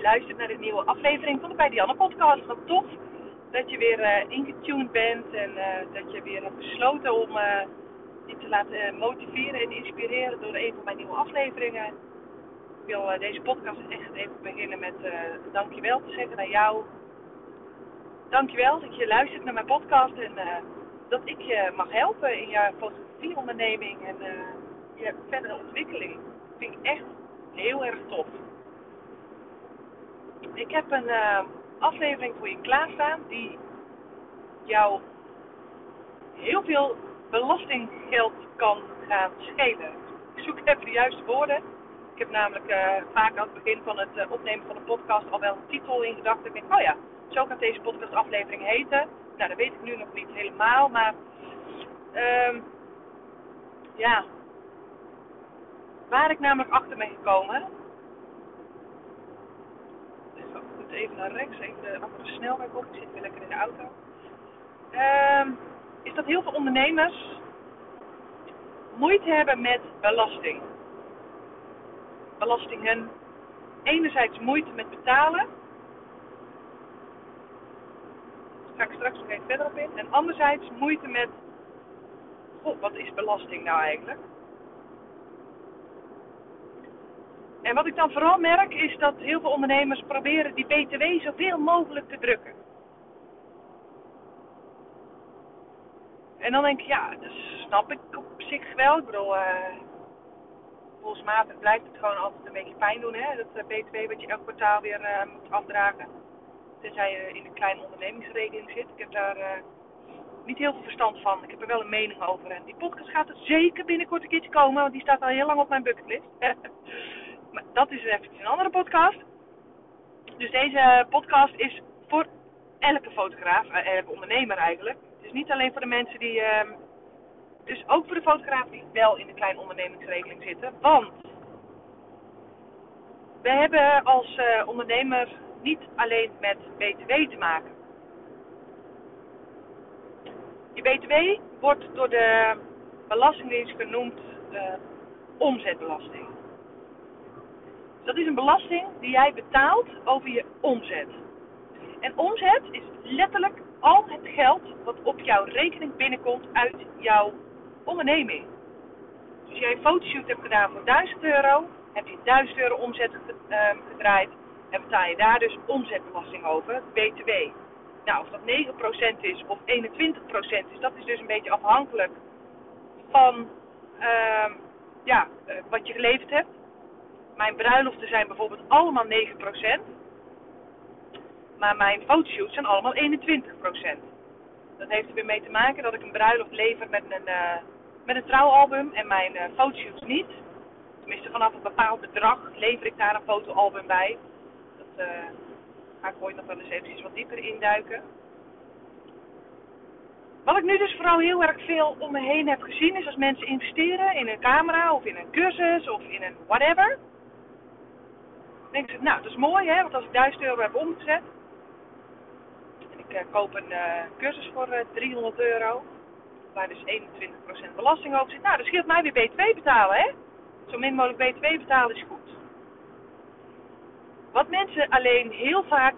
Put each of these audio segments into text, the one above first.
Luistert naar de nieuwe aflevering van de Bij Dianne podcast. Wat tof dat je weer uh, ingetuned bent en uh, dat je weer hebt besloten om uh, je te laten motiveren en inspireren door een van mijn nieuwe afleveringen. Ik wil deze podcast echt even beginnen met dankjewel te zeggen naar jou. Dankjewel dat je luistert naar mijn podcast en dat ik je mag helpen in je fotografieonderneming en je verdere ontwikkeling. Dat vind ik echt heel erg tof. Ik heb een uh, aflevering voor je klaarstaan die jou heel veel belastinggeld kan gaan schelen. Ik zoek even de juiste woorden. Ik heb namelijk uh, vaak aan het begin van het uh, opnemen van de podcast al wel een titel in gedachten. Ik denk, oh ja, zo gaat deze podcastaflevering heten. Nou, dat weet ik nu nog niet helemaal, maar um, ja, waar ik namelijk achter ben gekomen. Dus ik even naar rechts, even de andere snelweg op. Ik zit weer lekker in de auto. Um, is dat heel veel ondernemers moeite hebben met belasting. Belastingen. Enerzijds moeite met betalen. Daar ga ik straks nog even verder op in. En anderzijds moeite met. Goh, wat is belasting nou eigenlijk? En wat ik dan vooral merk is dat heel veel ondernemers proberen die BTW zoveel mogelijk te drukken. En dan denk ik, ja, dat snap ik op zich wel. Ik bedoel, uh, volgens blijft het gewoon altijd een beetje pijn doen, hè? Dat BTW wat je elk kwartaal weer uh, moet afdragen. Tenzij je in een kleine ondernemingsregeling zit. Ik heb daar niet heel veel verstand van. Ik heb er wel een mening over. En die podcast gaat er zeker binnenkort een keertje komen, want die staat al heel lang op mijn bucketlist. Maar dat is even een andere podcast. Dus deze podcast is voor elke fotograaf, uh, elke ondernemer eigenlijk. Het is niet alleen voor de mensen die. Uh, dus ook voor de fotografen die wel in de kleine ondernemingsregeling zitten. Want we hebben als uh, ondernemer niet alleen met BTW te maken. Je BTW wordt door de Belastingdienst genoemd uh, omzetbelasting. Dat is een belasting die jij betaalt over je omzet. En omzet is letterlijk al het geld wat op jouw rekening binnenkomt uit jouw onderneming. Dus jij een fotoshoot hebt gedaan voor 1000 euro, heb je 1000 euro omzet ehm, gedraaid en betaal je daar dus omzetbelasting over, BTW. Nou, of dat 9% is of 21% is, dat is dus een beetje afhankelijk van uh, ja, eh, wat je geleverd hebt. Mijn bruiloften zijn bijvoorbeeld allemaal 9%. Maar mijn fotoshoots zijn allemaal 21%. Dat heeft er weer mee te maken dat ik een bruiloft lever met een, uh, met een trouwalbum en mijn uh, fotoshoots niet. Tenminste, vanaf een bepaald bedrag lever ik daar een fotoalbum bij. Dat uh, ga ik ooit nog wel eens eventjes wat dieper induiken. Wat ik nu dus vooral heel erg veel om me heen heb gezien is als mensen investeren in een camera of in een cursus of in een whatever denk ik, nou, dat is mooi, hè, want als ik 1000 euro heb omgezet en ik uh, koop een uh, cursus voor uh, eh, 300 euro, waar dus 21% belasting over zit, nou, dat scheelt mij weer BTW betalen, hè. Zo min mogelijk BTW betalen is goed. Wat mensen alleen heel vaak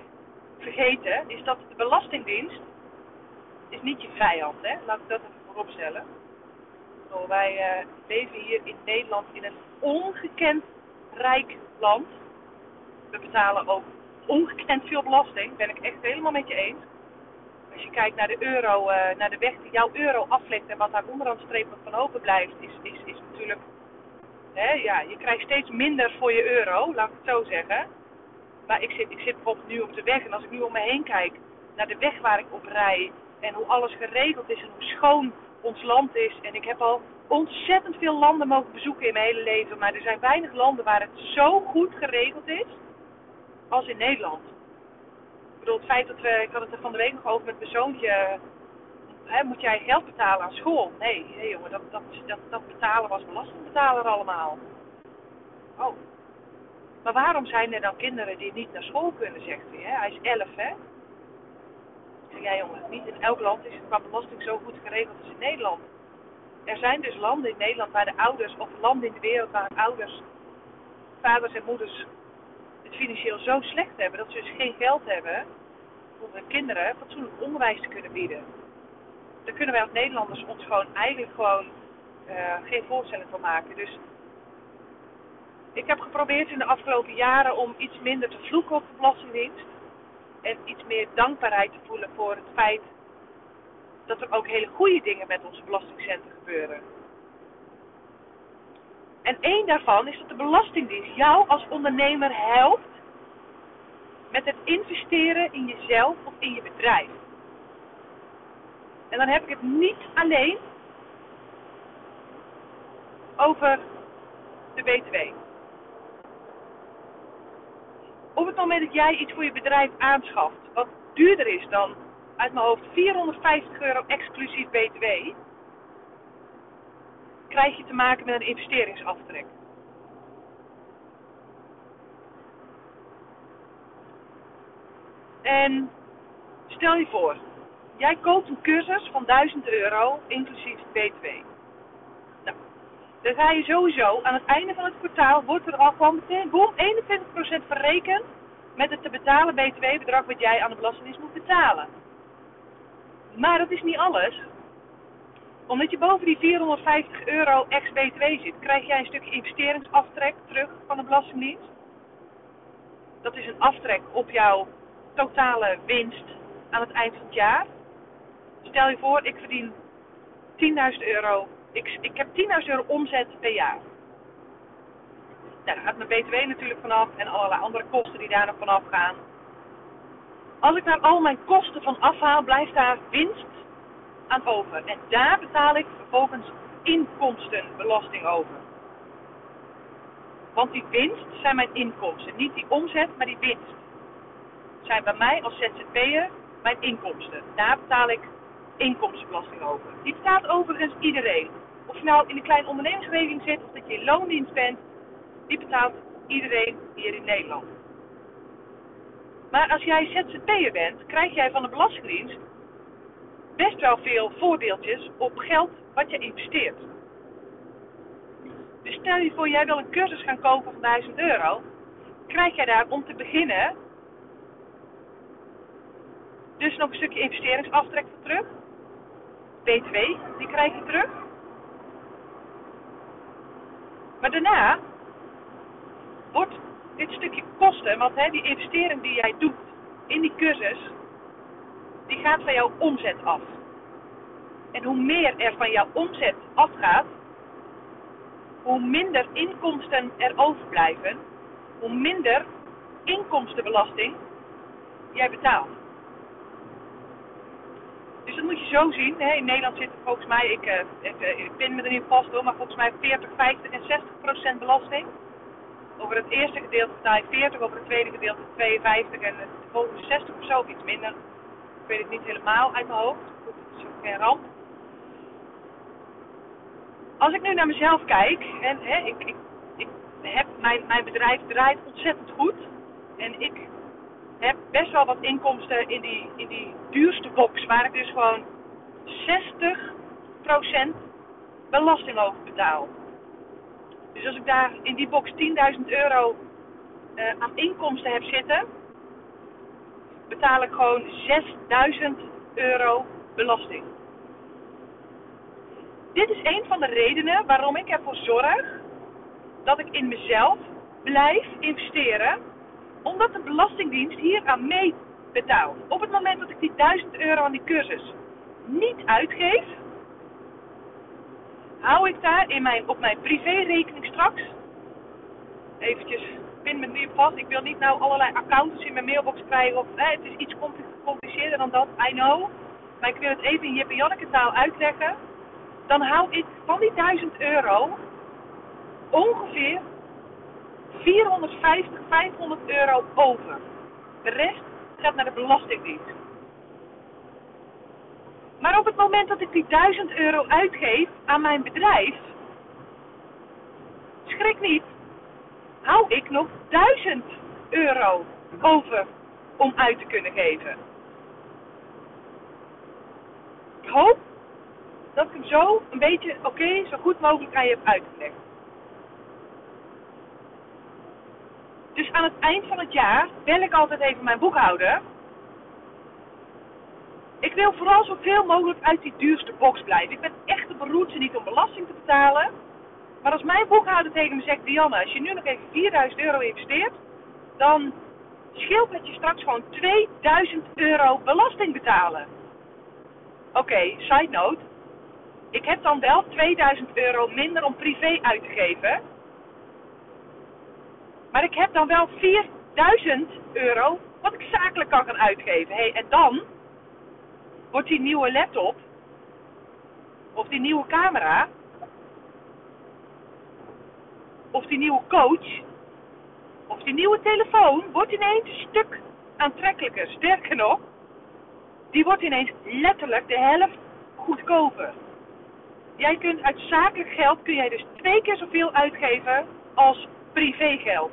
vergeten, is dat de Belastingdienst is niet je vijand, hè. Laat ik dat even voorop stellen. wij leven hier in Nederland in een ongekend rijk land we betalen ook ongekend veel belasting. Ben ik echt helemaal met je eens. Als je kijkt naar de euro, uh, naar de weg die jouw euro aflegt en wat daar onderaan streep van open blijft, is, is, is natuurlijk. Hè, ja, je krijgt steeds minder voor je euro, laat ik het zo zeggen. Maar ik zit, ik zit bijvoorbeeld nu op de weg en als ik nu om me heen kijk naar de weg waar ik op rij en hoe alles geregeld is en hoe schoon ons land is. En ik heb al ontzettend veel landen mogen bezoeken in mijn hele leven. Maar er zijn weinig landen waar het zo goed geregeld is als in Nederland. Ik bedoel, het feit dat we, ik had het er van de week nog over met mijn zoontje. Hè, moet jij geld betalen aan school? Nee, nee jongen, dat, dat, dat, dat betalen was belastingbetaler allemaal. Oh. Maar waarom zijn er dan kinderen die niet naar school kunnen, zegt hij. Hè? Hij is elf, hè? Ik zeg, ja jongen, niet in elk land is het qua belasting zo goed geregeld als in Nederland. Er zijn dus landen in Nederland waar de ouders, of landen in de wereld waar ouders, vaders en moeders financieel zo slecht hebben dat ze dus geen geld hebben om hun kinderen fatsoenlijk onderwijs te kunnen bieden. Daar kunnen wij als Nederlanders ons gewoon eigenlijk gewoon uh, geen voorstelling van maken. Dus ik heb geprobeerd in de afgelopen jaren om iets minder te vloeken op de Belastingdienst. En iets meer dankbaarheid te voelen voor het feit dat er ook hele goede dingen met onze belastingcenten gebeuren. En één daarvan is dat de Belastingdienst jou als ondernemer helpt met het investeren in jezelf of in je bedrijf. En dan heb ik het niet alleen over de BTW. Op het moment dat jij iets voor je bedrijf aanschaft, wat duurder is dan uit mijn hoofd 450 euro exclusief BTW, krijg je te maken met een investeringsaftrek. En stel je voor, jij koopt een cursus van 1000 euro inclusief BTW. Nou, dan ga je sowieso aan het einde van het kwartaal, wordt er al gewoon meteen, boom, 21% verrekend met het te betalen BTW-bedrag wat jij aan de Belastingdienst moet betalen. Maar dat is niet alles. Omdat je boven die 450 euro ex-BTW zit, krijg jij een stukje investeringsaftrek terug van de Belastingdienst. Dat is een aftrek op jouw totale winst aan het eind van het jaar. Stel je voor, ik verdien 10.000 euro. Ik, ik heb 10.000 euro omzet per jaar. Nou, daar gaat mijn BTW natuurlijk vanaf en allerlei andere kosten die daar nog vanaf gaan. Als ik daar al mijn kosten van afhaal, blijft daar winst aan over. En daar betaal ik vervolgens inkomstenbelasting over. Want die winst zijn mijn inkomsten. Niet die omzet, maar die winst. Zijn bij mij als ZZP'er mijn inkomsten. Daar betaal ik inkomstenbelasting over. Die betaalt overigens iedereen. Of je nou in een kleine ondernemingsregeling zit of dat je in loondienst bent, die betaalt iedereen hier in Nederland. Maar als jij ZZP'er bent, krijg jij van de Belastingdienst best wel veel voordeeltjes op geld wat je investeert. Dus stel je voor, jij wil een cursus gaan kopen van 1000 euro, krijg jij daar om te beginnen dus nog een stukje investeringsaftrek voor terug. B2, die krijg je terug. Maar daarna wordt dit stukje kosten, want hè, die investering die jij doet in die cursus, die gaat van jouw omzet af. En hoe meer er van jouw omzet afgaat, hoe minder inkomsten er overblijven, hoe minder inkomstenbelasting jij betaalt. Dus dat moet je zo zien. In Nederland zit volgens mij, ik, uh, ik, uh, ik pin me er niet vast hoor, maar volgens mij 40, 50 en 60 procent belasting. Over het eerste gedeelte betaal je 40, over het tweede gedeelte 52 en het volgende 60 of zo, iets minder. Ik weet het niet helemaal uit mijn hoofd. Het is ook ramp. Als ik nu naar mezelf kijk, en hè, ik, ik, ik heb mijn, mijn bedrijf draait ontzettend goed. En ik heb best wel wat inkomsten in die, in die duurste box, waar ik dus gewoon 60% belasting over betaal. Dus als ik daar in die box 10.000 euro uh, aan inkomsten heb zitten, betaal ik gewoon 6.000 euro belasting. Dit is een van de redenen waarom ik ervoor zorg dat ik in mezelf blijf investeren, omdat de Belastingdienst hier aan mee betaalt. Op het moment dat ik die 1000 euro aan die cursus niet uitgeef, hou ik daar in mijn, op mijn privérekening straks, eventjes, pin me nu vast, ik wil niet nou allerlei accounts in mijn mailbox krijgen, of het is iets gecompliceerder dan dat, I know. Maar ik wil het even in Jip en Janneke taal uitleggen. dan hou ik van die 1000 euro ongeveer 450, 500 euro over. De rest gaat naar de Belastingdienst. Maar op het moment dat ik die 1000 euro uitgeef aan mijn bedrijf, schrik niet, hou ik nog 1000 euro over om uit te kunnen geven. Ik hoop dat ik hem zo een beetje oké, zo goed mogelijk aan je heb uitgelegd. Dus aan het eind van het jaar bel ik altijd even mijn boekhouder. Ik wil vooral zoveel mogelijk uit die duurste box blijven. Ik ben echt de beroerte niet om belasting te betalen. Maar als mijn boekhouder tegen me zegt, Dianne, als je nu nog even 4000 euro investeert, dan scheelt het je straks gewoon 2000 euro belasting betalen. Oké, side note. Ik heb dan wel 2000 euro minder om privé uit te geven. Maar ik heb dan wel 4000 euro wat ik zakelijk kan gaan uitgeven. Hey, en dan wordt die nieuwe laptop of die nieuwe camera of die nieuwe coach of die nieuwe telefoon wordt ineens een stuk aantrekkelijker. Sterker nog, die wordt ineens letterlijk de helft goedkoper. Jij kunt uit zakelijk geld kun jij dus twee keer zoveel uitgeven als privégeld.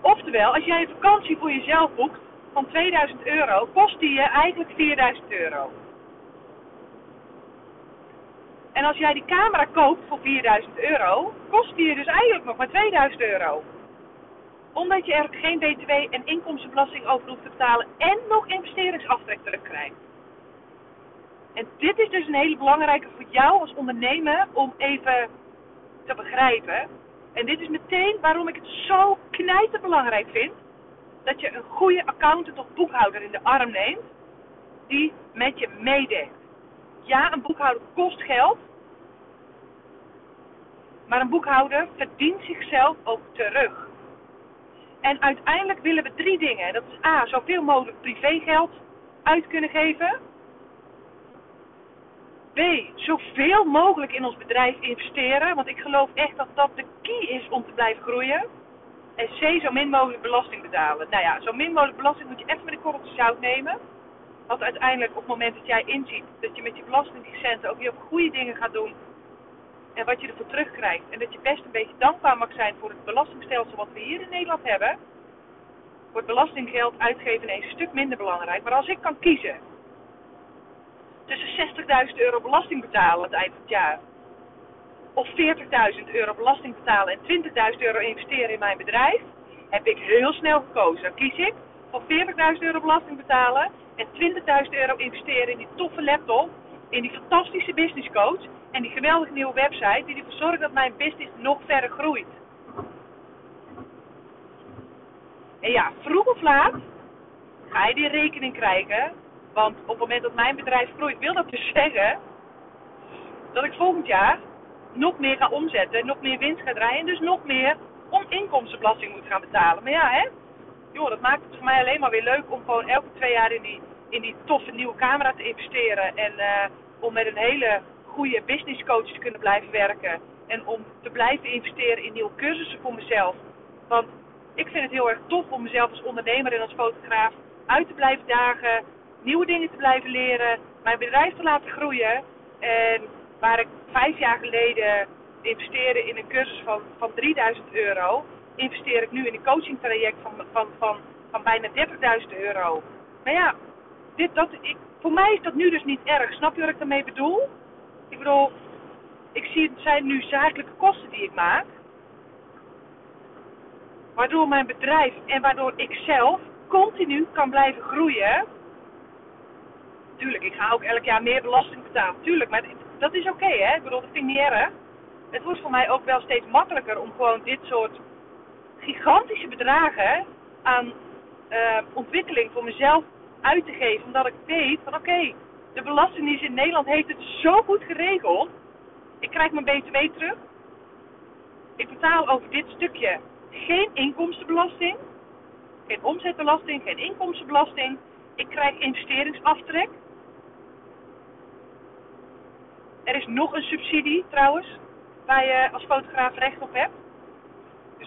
Oftewel, als jij een vakantie voor jezelf boekt van 2000 euro, kost die je eigenlijk 4000 euro. En als jij die camera koopt voor 4000 euro, kost die je dus eigenlijk nog maar 2000 euro. Omdat je er geen btw en inkomstenbelasting over hoeft te betalen en nog investeringsaftrek terugkrijgt. En dit is dus een hele belangrijke voor jou als ondernemer om even te begrijpen. En dit is meteen waarom ik het zo knijterbelangrijk vind dat je een goede accountant of boekhouder in de arm neemt die met je meedenkt. Ja, een boekhouder kost geld, maar een boekhouder verdient zichzelf ook terug. En uiteindelijk willen we drie dingen. Dat is A, zoveel mogelijk privégeld uit kunnen geven. B, zoveel mogelijk in ons bedrijf investeren. Want ik geloof echt dat dat de key is om te blijven groeien. En C, zo min mogelijk belasting betalen. Nou ja, zo min mogelijk belasting moet je even met een korreltje zout nemen. Want uiteindelijk op het moment dat jij inziet dat je met je belastingcenten ook heel goede dingen gaat doen. En wat je ervoor terugkrijgt. En dat je best een beetje dankbaar mag zijn voor het belastingstelsel wat we hier in Nederland hebben. Wordt belastinggeld uitgeven ineens een stuk minder belangrijk. Maar als ik kan kiezen tussen 60.000 euro belasting betalen aan het eind van het jaar. Of 40.000 euro belasting betalen en 20.000 euro investeren in mijn bedrijf. Heb ik heel snel gekozen. Dan kies ik voor 40.000 euro belasting betalen en 20.000 euro investeren in die toffe laptop. In die fantastische business coach. En die geweldige nieuwe website die ervoor zorgt dat mijn business nog verder groeit. En ja, vroeg of laat ga je die rekening krijgen want op het moment dat mijn bedrijf groeit, wil dat dus zeggen dat ik volgend jaar nog meer ga omzetten, nog meer winst ga draaien en dus nog meer om inkomstenbelasting moet gaan betalen. Maar ja, hè, joh, dat maakt het voor mij alleen maar weer leuk om gewoon elke twee jaar in die, in die toffe nieuwe camera te investeren. En uh, om met een hele goede business coach te kunnen blijven werken. En om te blijven investeren in nieuwe cursussen voor mezelf. Want ik vind het heel erg tof om mezelf als ondernemer en als fotograaf uit te blijven dagen nieuwe dingen te blijven leren, mijn bedrijf te laten groeien. En waar ik vijf jaar geleden investeerde in een cursus van, van 3000 euro, investeer ik nu in een coaching traject van, van, van, van bijna 30.000 euro. Maar ja, dit, dat, ik, voor mij is dat nu dus niet erg. Snap je wat ik daarmee bedoel? Ik bedoel, ik zie het zijn nu zakelijke kosten die ik maak. Waardoor mijn bedrijf en waardoor ik zelf continu kan blijven groeien tuurlijk, ik ga ook elk jaar meer belasting betalen. Tuurlijk, maar dat is oké, hè. Ik bedoel, dat vind. Het wordt voor mij ook wel steeds makkelijker om gewoon dit soort gigantische bedragen aan uh, ontwikkeling voor mezelf uit te geven. Omdat ik weet van oké, de Belastingdienst in Nederland heeft het zo goed geregeld. Ik krijg mijn BTW terug. Ik betaal over dit stukje geen inkomstenbelasting. Geen omzetbelasting, geen inkomstenbelasting. Ik krijg investeringsaftrek. Er is nog een subsidie trouwens, waar je als fotograaf recht op hebt.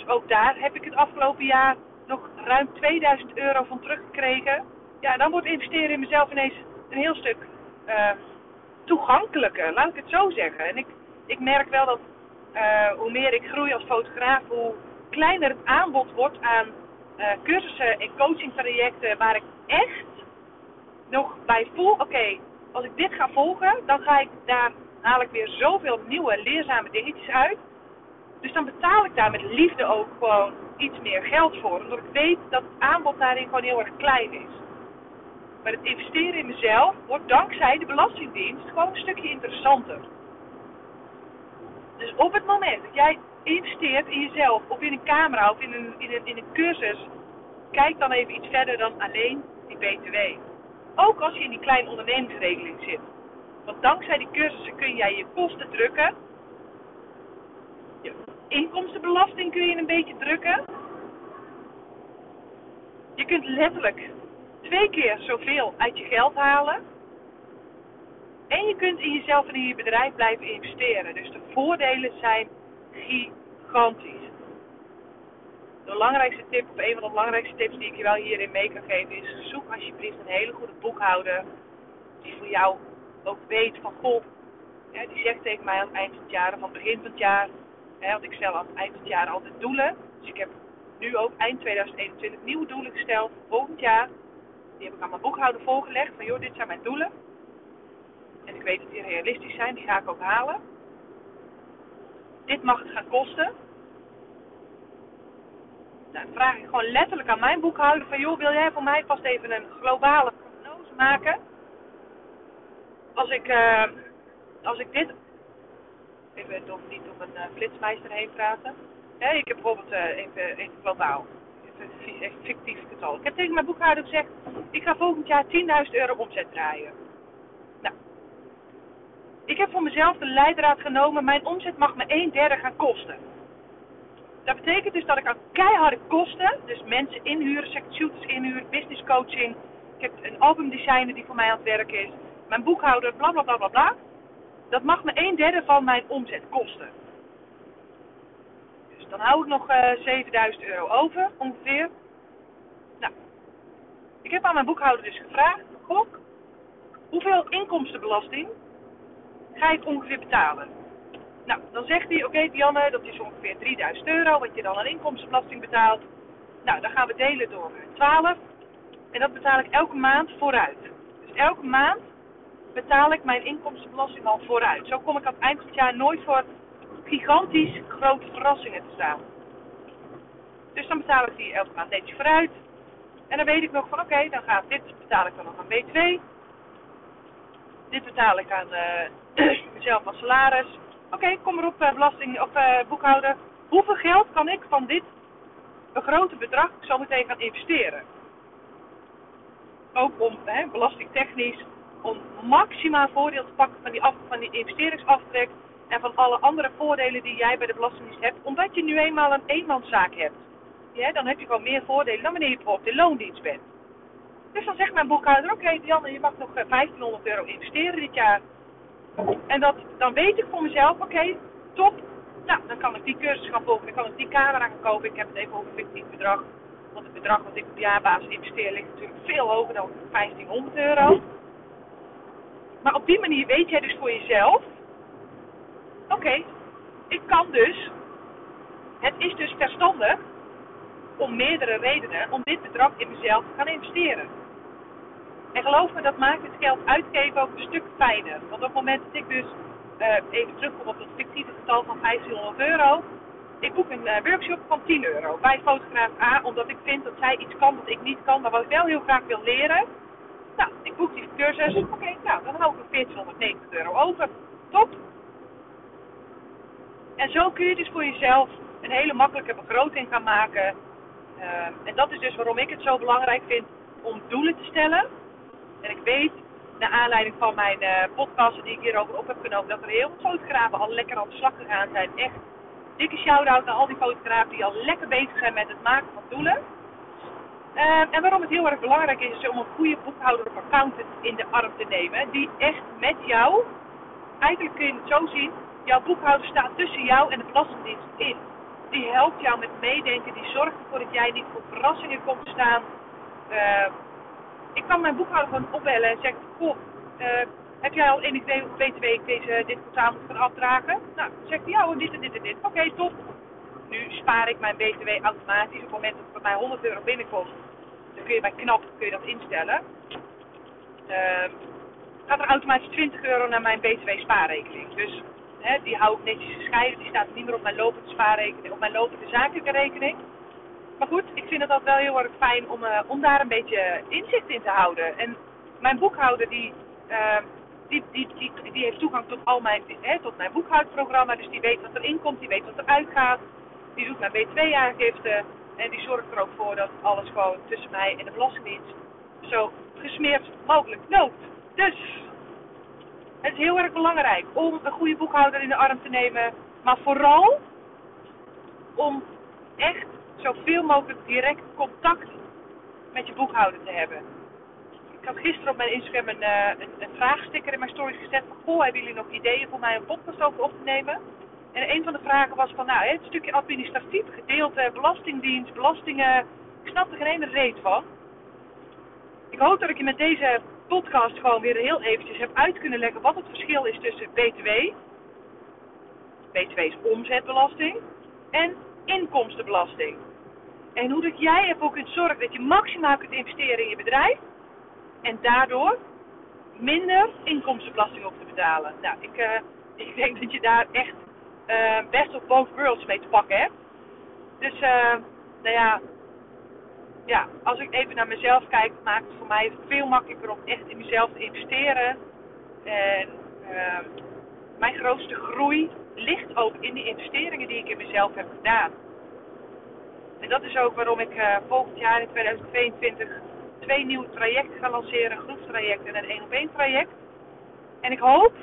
Dus ook daar heb ik het afgelopen jaar nog ruim 2000 euro van teruggekregen. Ja, dan wordt investeren in mezelf ineens een heel stuk uh, toegankelijker, laat ik het zo zeggen. En ik, ik merk wel dat uh, hoe meer ik groei als fotograaf, hoe kleiner het aanbod wordt aan uh, cursussen en coachingtrajecten waar ik echt nog bij voel, oké, als ik dit ga volgen, dan ga ik daar haal ik weer zoveel nieuwe leerzame dingetjes uit. Dus dan betaal ik daar met liefde ook gewoon iets meer geld voor. Omdat ik weet dat het aanbod daarin gewoon heel erg klein is. Maar het investeren in mezelf wordt dankzij de Belastingdienst gewoon een stukje interessanter. Dus op het moment dat jij investeert in jezelf, of in een camera, of in een, in een, in een cursus, kijk dan even iets verder dan alleen die BTW. Ook als je in die kleine ondernemingsregeling zit. Want dankzij die cursussen kun jij je kosten drukken. Inkomstenbelasting kun je een beetje drukken. Je kunt letterlijk twee keer zoveel uit je geld halen. En je kunt in jezelf en in je bedrijf blijven investeren. Dus de voordelen zijn gigantisch. De belangrijkste tip, of een van de belangrijkste tips die ik je wel hierin mee kan geven, is zoek alsjeblieft een hele goede boekhouder die voor jou ook weet van goh, die zegt tegen mij aan het eind van het jaar of aan het begin van het jaar, hè, want ik stel aan het eind van het jaar altijd doelen. Dus ik heb nu ook eind 2021 nieuwe doelen gesteld voor volgend jaar. Die heb ik aan mijn boekhouder voorgelegd van joh, dit zijn mijn doelen. En ik weet dat die realistisch zijn, die ga ik ook halen. Dit mag het gaan kosten. Dan vraag ik gewoon letterlijk aan mijn boekhouder van joh, wil jij voor mij vast even een globale prognose maken? als ik, uh, als ik dit. Even toch niet om een uh, flitsmeister heen praten. Ik heb bijvoorbeeld uh, even, even globaal. Even, even fictief getal. Ik heb tegen mijn boekhouder gezegd: ik ga volgend jaar 10.000 euro omzet draaien. Nou, ik heb voor mezelf de leidraad genomen: mijn omzet mag me een derde gaan kosten. Dat betekent dus dat ik aan keiharde kosten, dus mensen inhuren, shooters inhuren, business coaching. Ik heb een albumdesigner die voor mij aan het werk is mijn boekhouder, bla bla bla bla bla. Dat mag me een derde van mijn omzet kosten. Dus dan hou ik nog uh, eh, 7000 euro over, ongeveer. Nou, ik heb aan mijn boekhouder dus gevraagd, Gok, hoeveel inkomstenbelasting ga ik ongeveer betalen? Nou, dan zegt hij, oké okay, Dianne, dat is ongeveer 3000 euro wat je dan aan inkomstenbelasting betaalt. Nou, dan gaan we delen door 12. En dat betaal ik elke maand vooruit. Dus elke maand betaal ik mijn inkomstenbelasting al vooruit. Zo kom ik aan het eind van het jaar nooit voor gigantisch grote verrassingen te staan. Dus dan betaal ik die elke maand netjes vooruit. En dan weet ik nog van oké, dan gaat dit betaal ik dan nog aan B2. Dit betaal ik aan uh, mezelf als salaris. Oké, kom erop uh, belasting of uh, boekhouder. Hoeveel geld kan ik van dit begrote bedrag zo meteen gaan investeren? Ook om hè, belastingtechnisch om maximaal voordeel te pakken van die, af, van die investeringsaftrek en van alle andere voordelen die jij bij de Belastingdienst hebt, omdat je nu eenmaal een eenmanszaak hebt. Ja, dan heb je gewoon meer voordelen dan wanneer je bijvoorbeeld in loondienst bent. Dus dan zegt mijn boekhouder, oké okay, Janne, je mag nog 1500 eh, euro investeren dit jaar. En dat, dan weet ik voor mezelf, oké, top. Nou, dan kan ik die cursus gaan volgen, dan kan ik die camera gaan kopen. Ik heb het even over fictief bedrag. Want het bedrag wat ik op jaarbasis investeer ligt natuurlijk veel hoger dan 1500 euro. Maar op die manier weet jij dus voor jezelf: oké, ik kan dus, het is dus verstandig om meerdere redenen om dit bedrag in mezelf te gaan investeren. En geloof me, dat maakt het geld uitgeven ook een stuk fijner. Want op het moment dat ik dus uh, even terugkom op het fictieve getal van 1500 euro. Ik boek een uh, workshop van 10 euro bij fotograaf A, omdat ik vind dat zij iets kan wat ik niet kan, maar wat ik wel heel graag wil leren. Nou, ik boek die cursus. Oké, nou, dan hou ik er 1490 euro over. Top. En zo kun je dus voor jezelf een hele makkelijke begroting gaan maken. Uh, en dat is dus waarom ik het zo belangrijk vind om doelen te stellen. En ik weet, naar aanleiding van mijn uh, podcasten die ik hierover op heb genomen, dat er heel veel fotografen al lekker aan de slag gegaan zijn. Echt dikke shout-out naar al die fotografen die al lekker bezig zijn met het maken van doelen. Ehm, en waarom het heel erg belangrijk is, is om een goede boekhouder of accountant in de arm te nemen. Die echt met jou eigenlijk kun je het zo zien. Jouw boekhouder staat tussen jou en de Belastingdienst in. Die helpt jou met meedenken. Die zorgt ervoor dat jij niet voor verrassingen komt staan. Uh, ik kan mijn boekhouder gewoon opbellen en zeggen: Goh, uh, heb jij al idee hoeveel BTW ik deze, dit kwartaal moet gaan afdragen? Nou, zegt hij: Ja, dit en dit en dit. Oké, okay, top. Nu spaar ik mijn BTW automatisch. Op het moment dat het bij mij 100 euro binnenkomt, dan kun je bij knap kun je dat instellen. Uh, gaat er automatisch 20 euro naar mijn BTW spaarrekening. Dus die hou ik netjes gescheiden. Die staat niet meer op mijn lopende spaarrekening, op mijn lopende zakelijke rekening. Maar goed, ik vind het altijd wel heel erg fijn om, uh, om daar een beetje inzicht in te houden. En mijn boekhouder die, uh, die, die, die, die, heeft toegang tot al mijn, hè, tot mijn boekhoudprogramma. Dus die weet wat erin komt, die weet wat eruit gaat. Die doet mijn btw-aangifte. En die zorgt er ook voor dat alles gewoon tussen mij en de Belastingdienst zo gesmeerd mogelijk loopt. Dus het is heel erg belangrijk om een goede boekhouder in de arm te nemen. Maar vooral om echt zoveel mogelijk direct contact met je boekhouder te hebben. Ik had gisteren op mijn Instagram een, uh, een, een vraagsticker in mijn stories gezet. Goh, hebben jullie nog ideeën voor mij om podcast over op te nemen? En een van de vragen was van, nou, het stukje administratief gedeelte, belastingdienst, belastingen. Ik snap er geen reet van. Ik hoop dat ik je met deze podcast gewoon weer heel eventjes heb uit kunnen leggen wat het verschil is tussen BTW, BTW is omzetbelasting, en inkomstenbelasting. En hoe dat jij ervoor kunt zorgen dat je maximaal kunt investeren in je bedrijf en daardoor minder inkomstenbelasting op te betalen. Nou, ik, uh, ik denk dat je daar echt uh, best of both worlds mee te pakken hebt. Dus, uh, nou ja, ja, als ik even naar mezelf kijk, maakt het voor mij veel makkelijker om echt in mezelf te investeren. En uh, mijn grootste groei ligt ook in die investeringen die ik in mezelf heb gedaan. En dat is ook waarom ik uh, volgend jaar in 2022 twee nieuwe trajecten ga lanceren: een groepstraject en een één op één traject. En ik hoop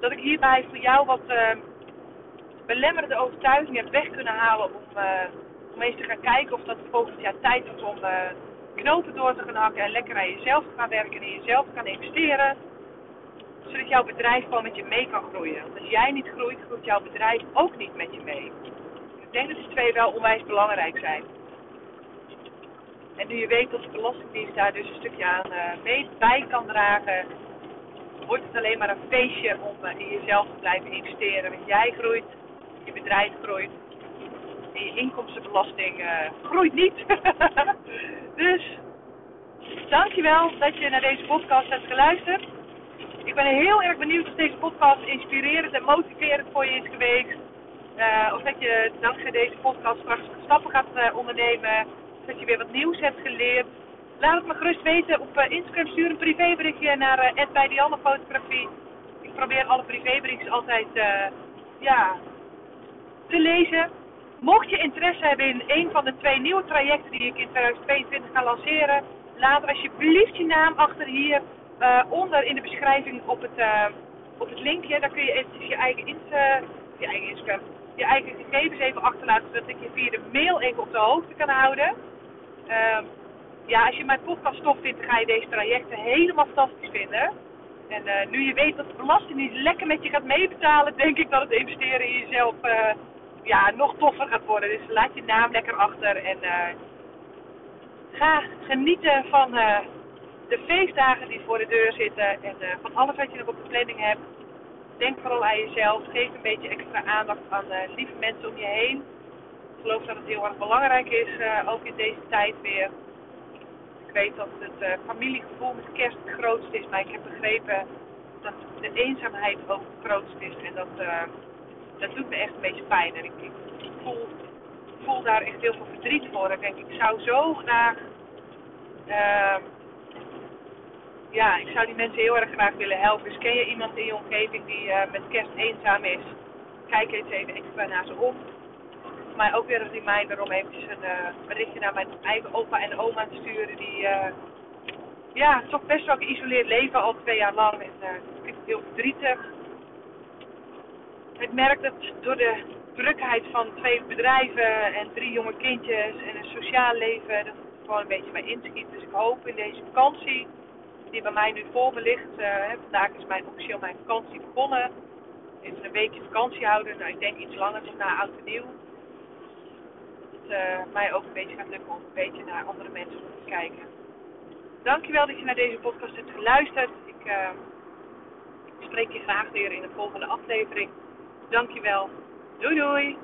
dat ik hierbij voor jou wat uh, belemmerende overtuigingen heb weg kunnen halen om uh, om eens te gaan kijken of dat volgend jaar tijd is om uh, knopen door te gaan hakken en lekker aan jezelf te gaan werken en in jezelf te gaan investeren. Zodat jouw bedrijf gewoon met je mee kan groeien. Want als jij niet groeit, groeit jouw bedrijf ook niet met je mee. Ik denk dat die twee wel onwijs belangrijk zijn. En nu je weet dat de Belastingdienst daar dus een stukje aan uh, mee bij kan dragen, wordt het alleen maar een feestje om in jezelf te blijven investeren. Want jij groeit, bedrijf groeit en je inkomstenbelasting uh, groeit niet. dus dankjewel dat je naar deze podcast hebt geluisterd. Ik ben heel erg benieuwd of deze podcast inspirerend en motiverend voor je is geweest. Uh, of dat je dankzij deze podcast straks stappen gaat uh, ondernemen. Of dat je weer wat nieuws hebt geleerd. Laat het me gerust weten op Instagram. Stuur een privéberichtje naar uh, Fotografie. Ik probeer alle privéberichtjes altijd ja, te lezen. Mocht je interesse hebben in een van de twee nieuwe trajecten die ik in 2022 ga lanceren, laat alsjeblieft je naam achter hier uh, onder in de beschrijving op het, uh, op het linkje. Daar kun je eventjes je eigen, ins, uh, je eigen Instagram, je eigen gegevens even achterlaten, zodat ik je via de mail even op de hoogte kan houden. Ehm, ja, als je mijn podcast tof vindt, dan ga je deze trajecten helemaal fantastisch vinden. En nu je weet dat de belasting niet lekker met je gaat meebetalen, denk ik dat het investeren in jezelf ja, nog toffer gaat worden. Dus laat je naam lekker achter en uh, ga genieten van uh, de feestdagen die voor de deur zitten en uh, van alles wat je nog op de planning hebt. Denk vooral aan jezelf. Geef een beetje extra aandacht aan lieve mensen om je heen. Ik geloof dat het heel erg belangrijk is, ook in deze tijd weer. Ik weet dat het familiegevoel met kerst het grootste is, maar ik heb begrepen dat de eenzaamheid ook het grootste is. En dat dat doet me echt een beetje pijn. En ik, voel, voel daar echt heel veel verdriet voor. Ik denk, ik zou zo graag. Uh, ja, ik zou die mensen heel erg graag willen helpen. Dus ken je iemand in je omgeving die uh, met kerst eenzaam is? Kijk eens even extra naar ze om. Mij ook weer een reminder om eventjes een uh, berichtje naar mijn eigen opa en oma te sturen. Die uh, ja, toch best wel geïsoleerd leven al twee jaar lang. En ik vind het heel verdrietig ik merk dat door de drukheid van twee bedrijven en drie jonge kindjes en een sociaal leven, dat het gewoon een beetje mij inschiet. Dus ik hoop in deze vakantie die bij mij nu voor me ligt. Uh, vandaag is mijn officieel mijn vakantie begonnen. Even een weekje vakantie houden. Nou, ik denk iets langer tot na oud en nieuw. Dat het uh, mij ook een beetje gaat lukken om een beetje naar andere mensen te kijken. Dankjewel dat je naar deze podcast hebt geluisterd. Ik uh, spreek je graag weer in de volgende aflevering. Dankjewel. Doei doei!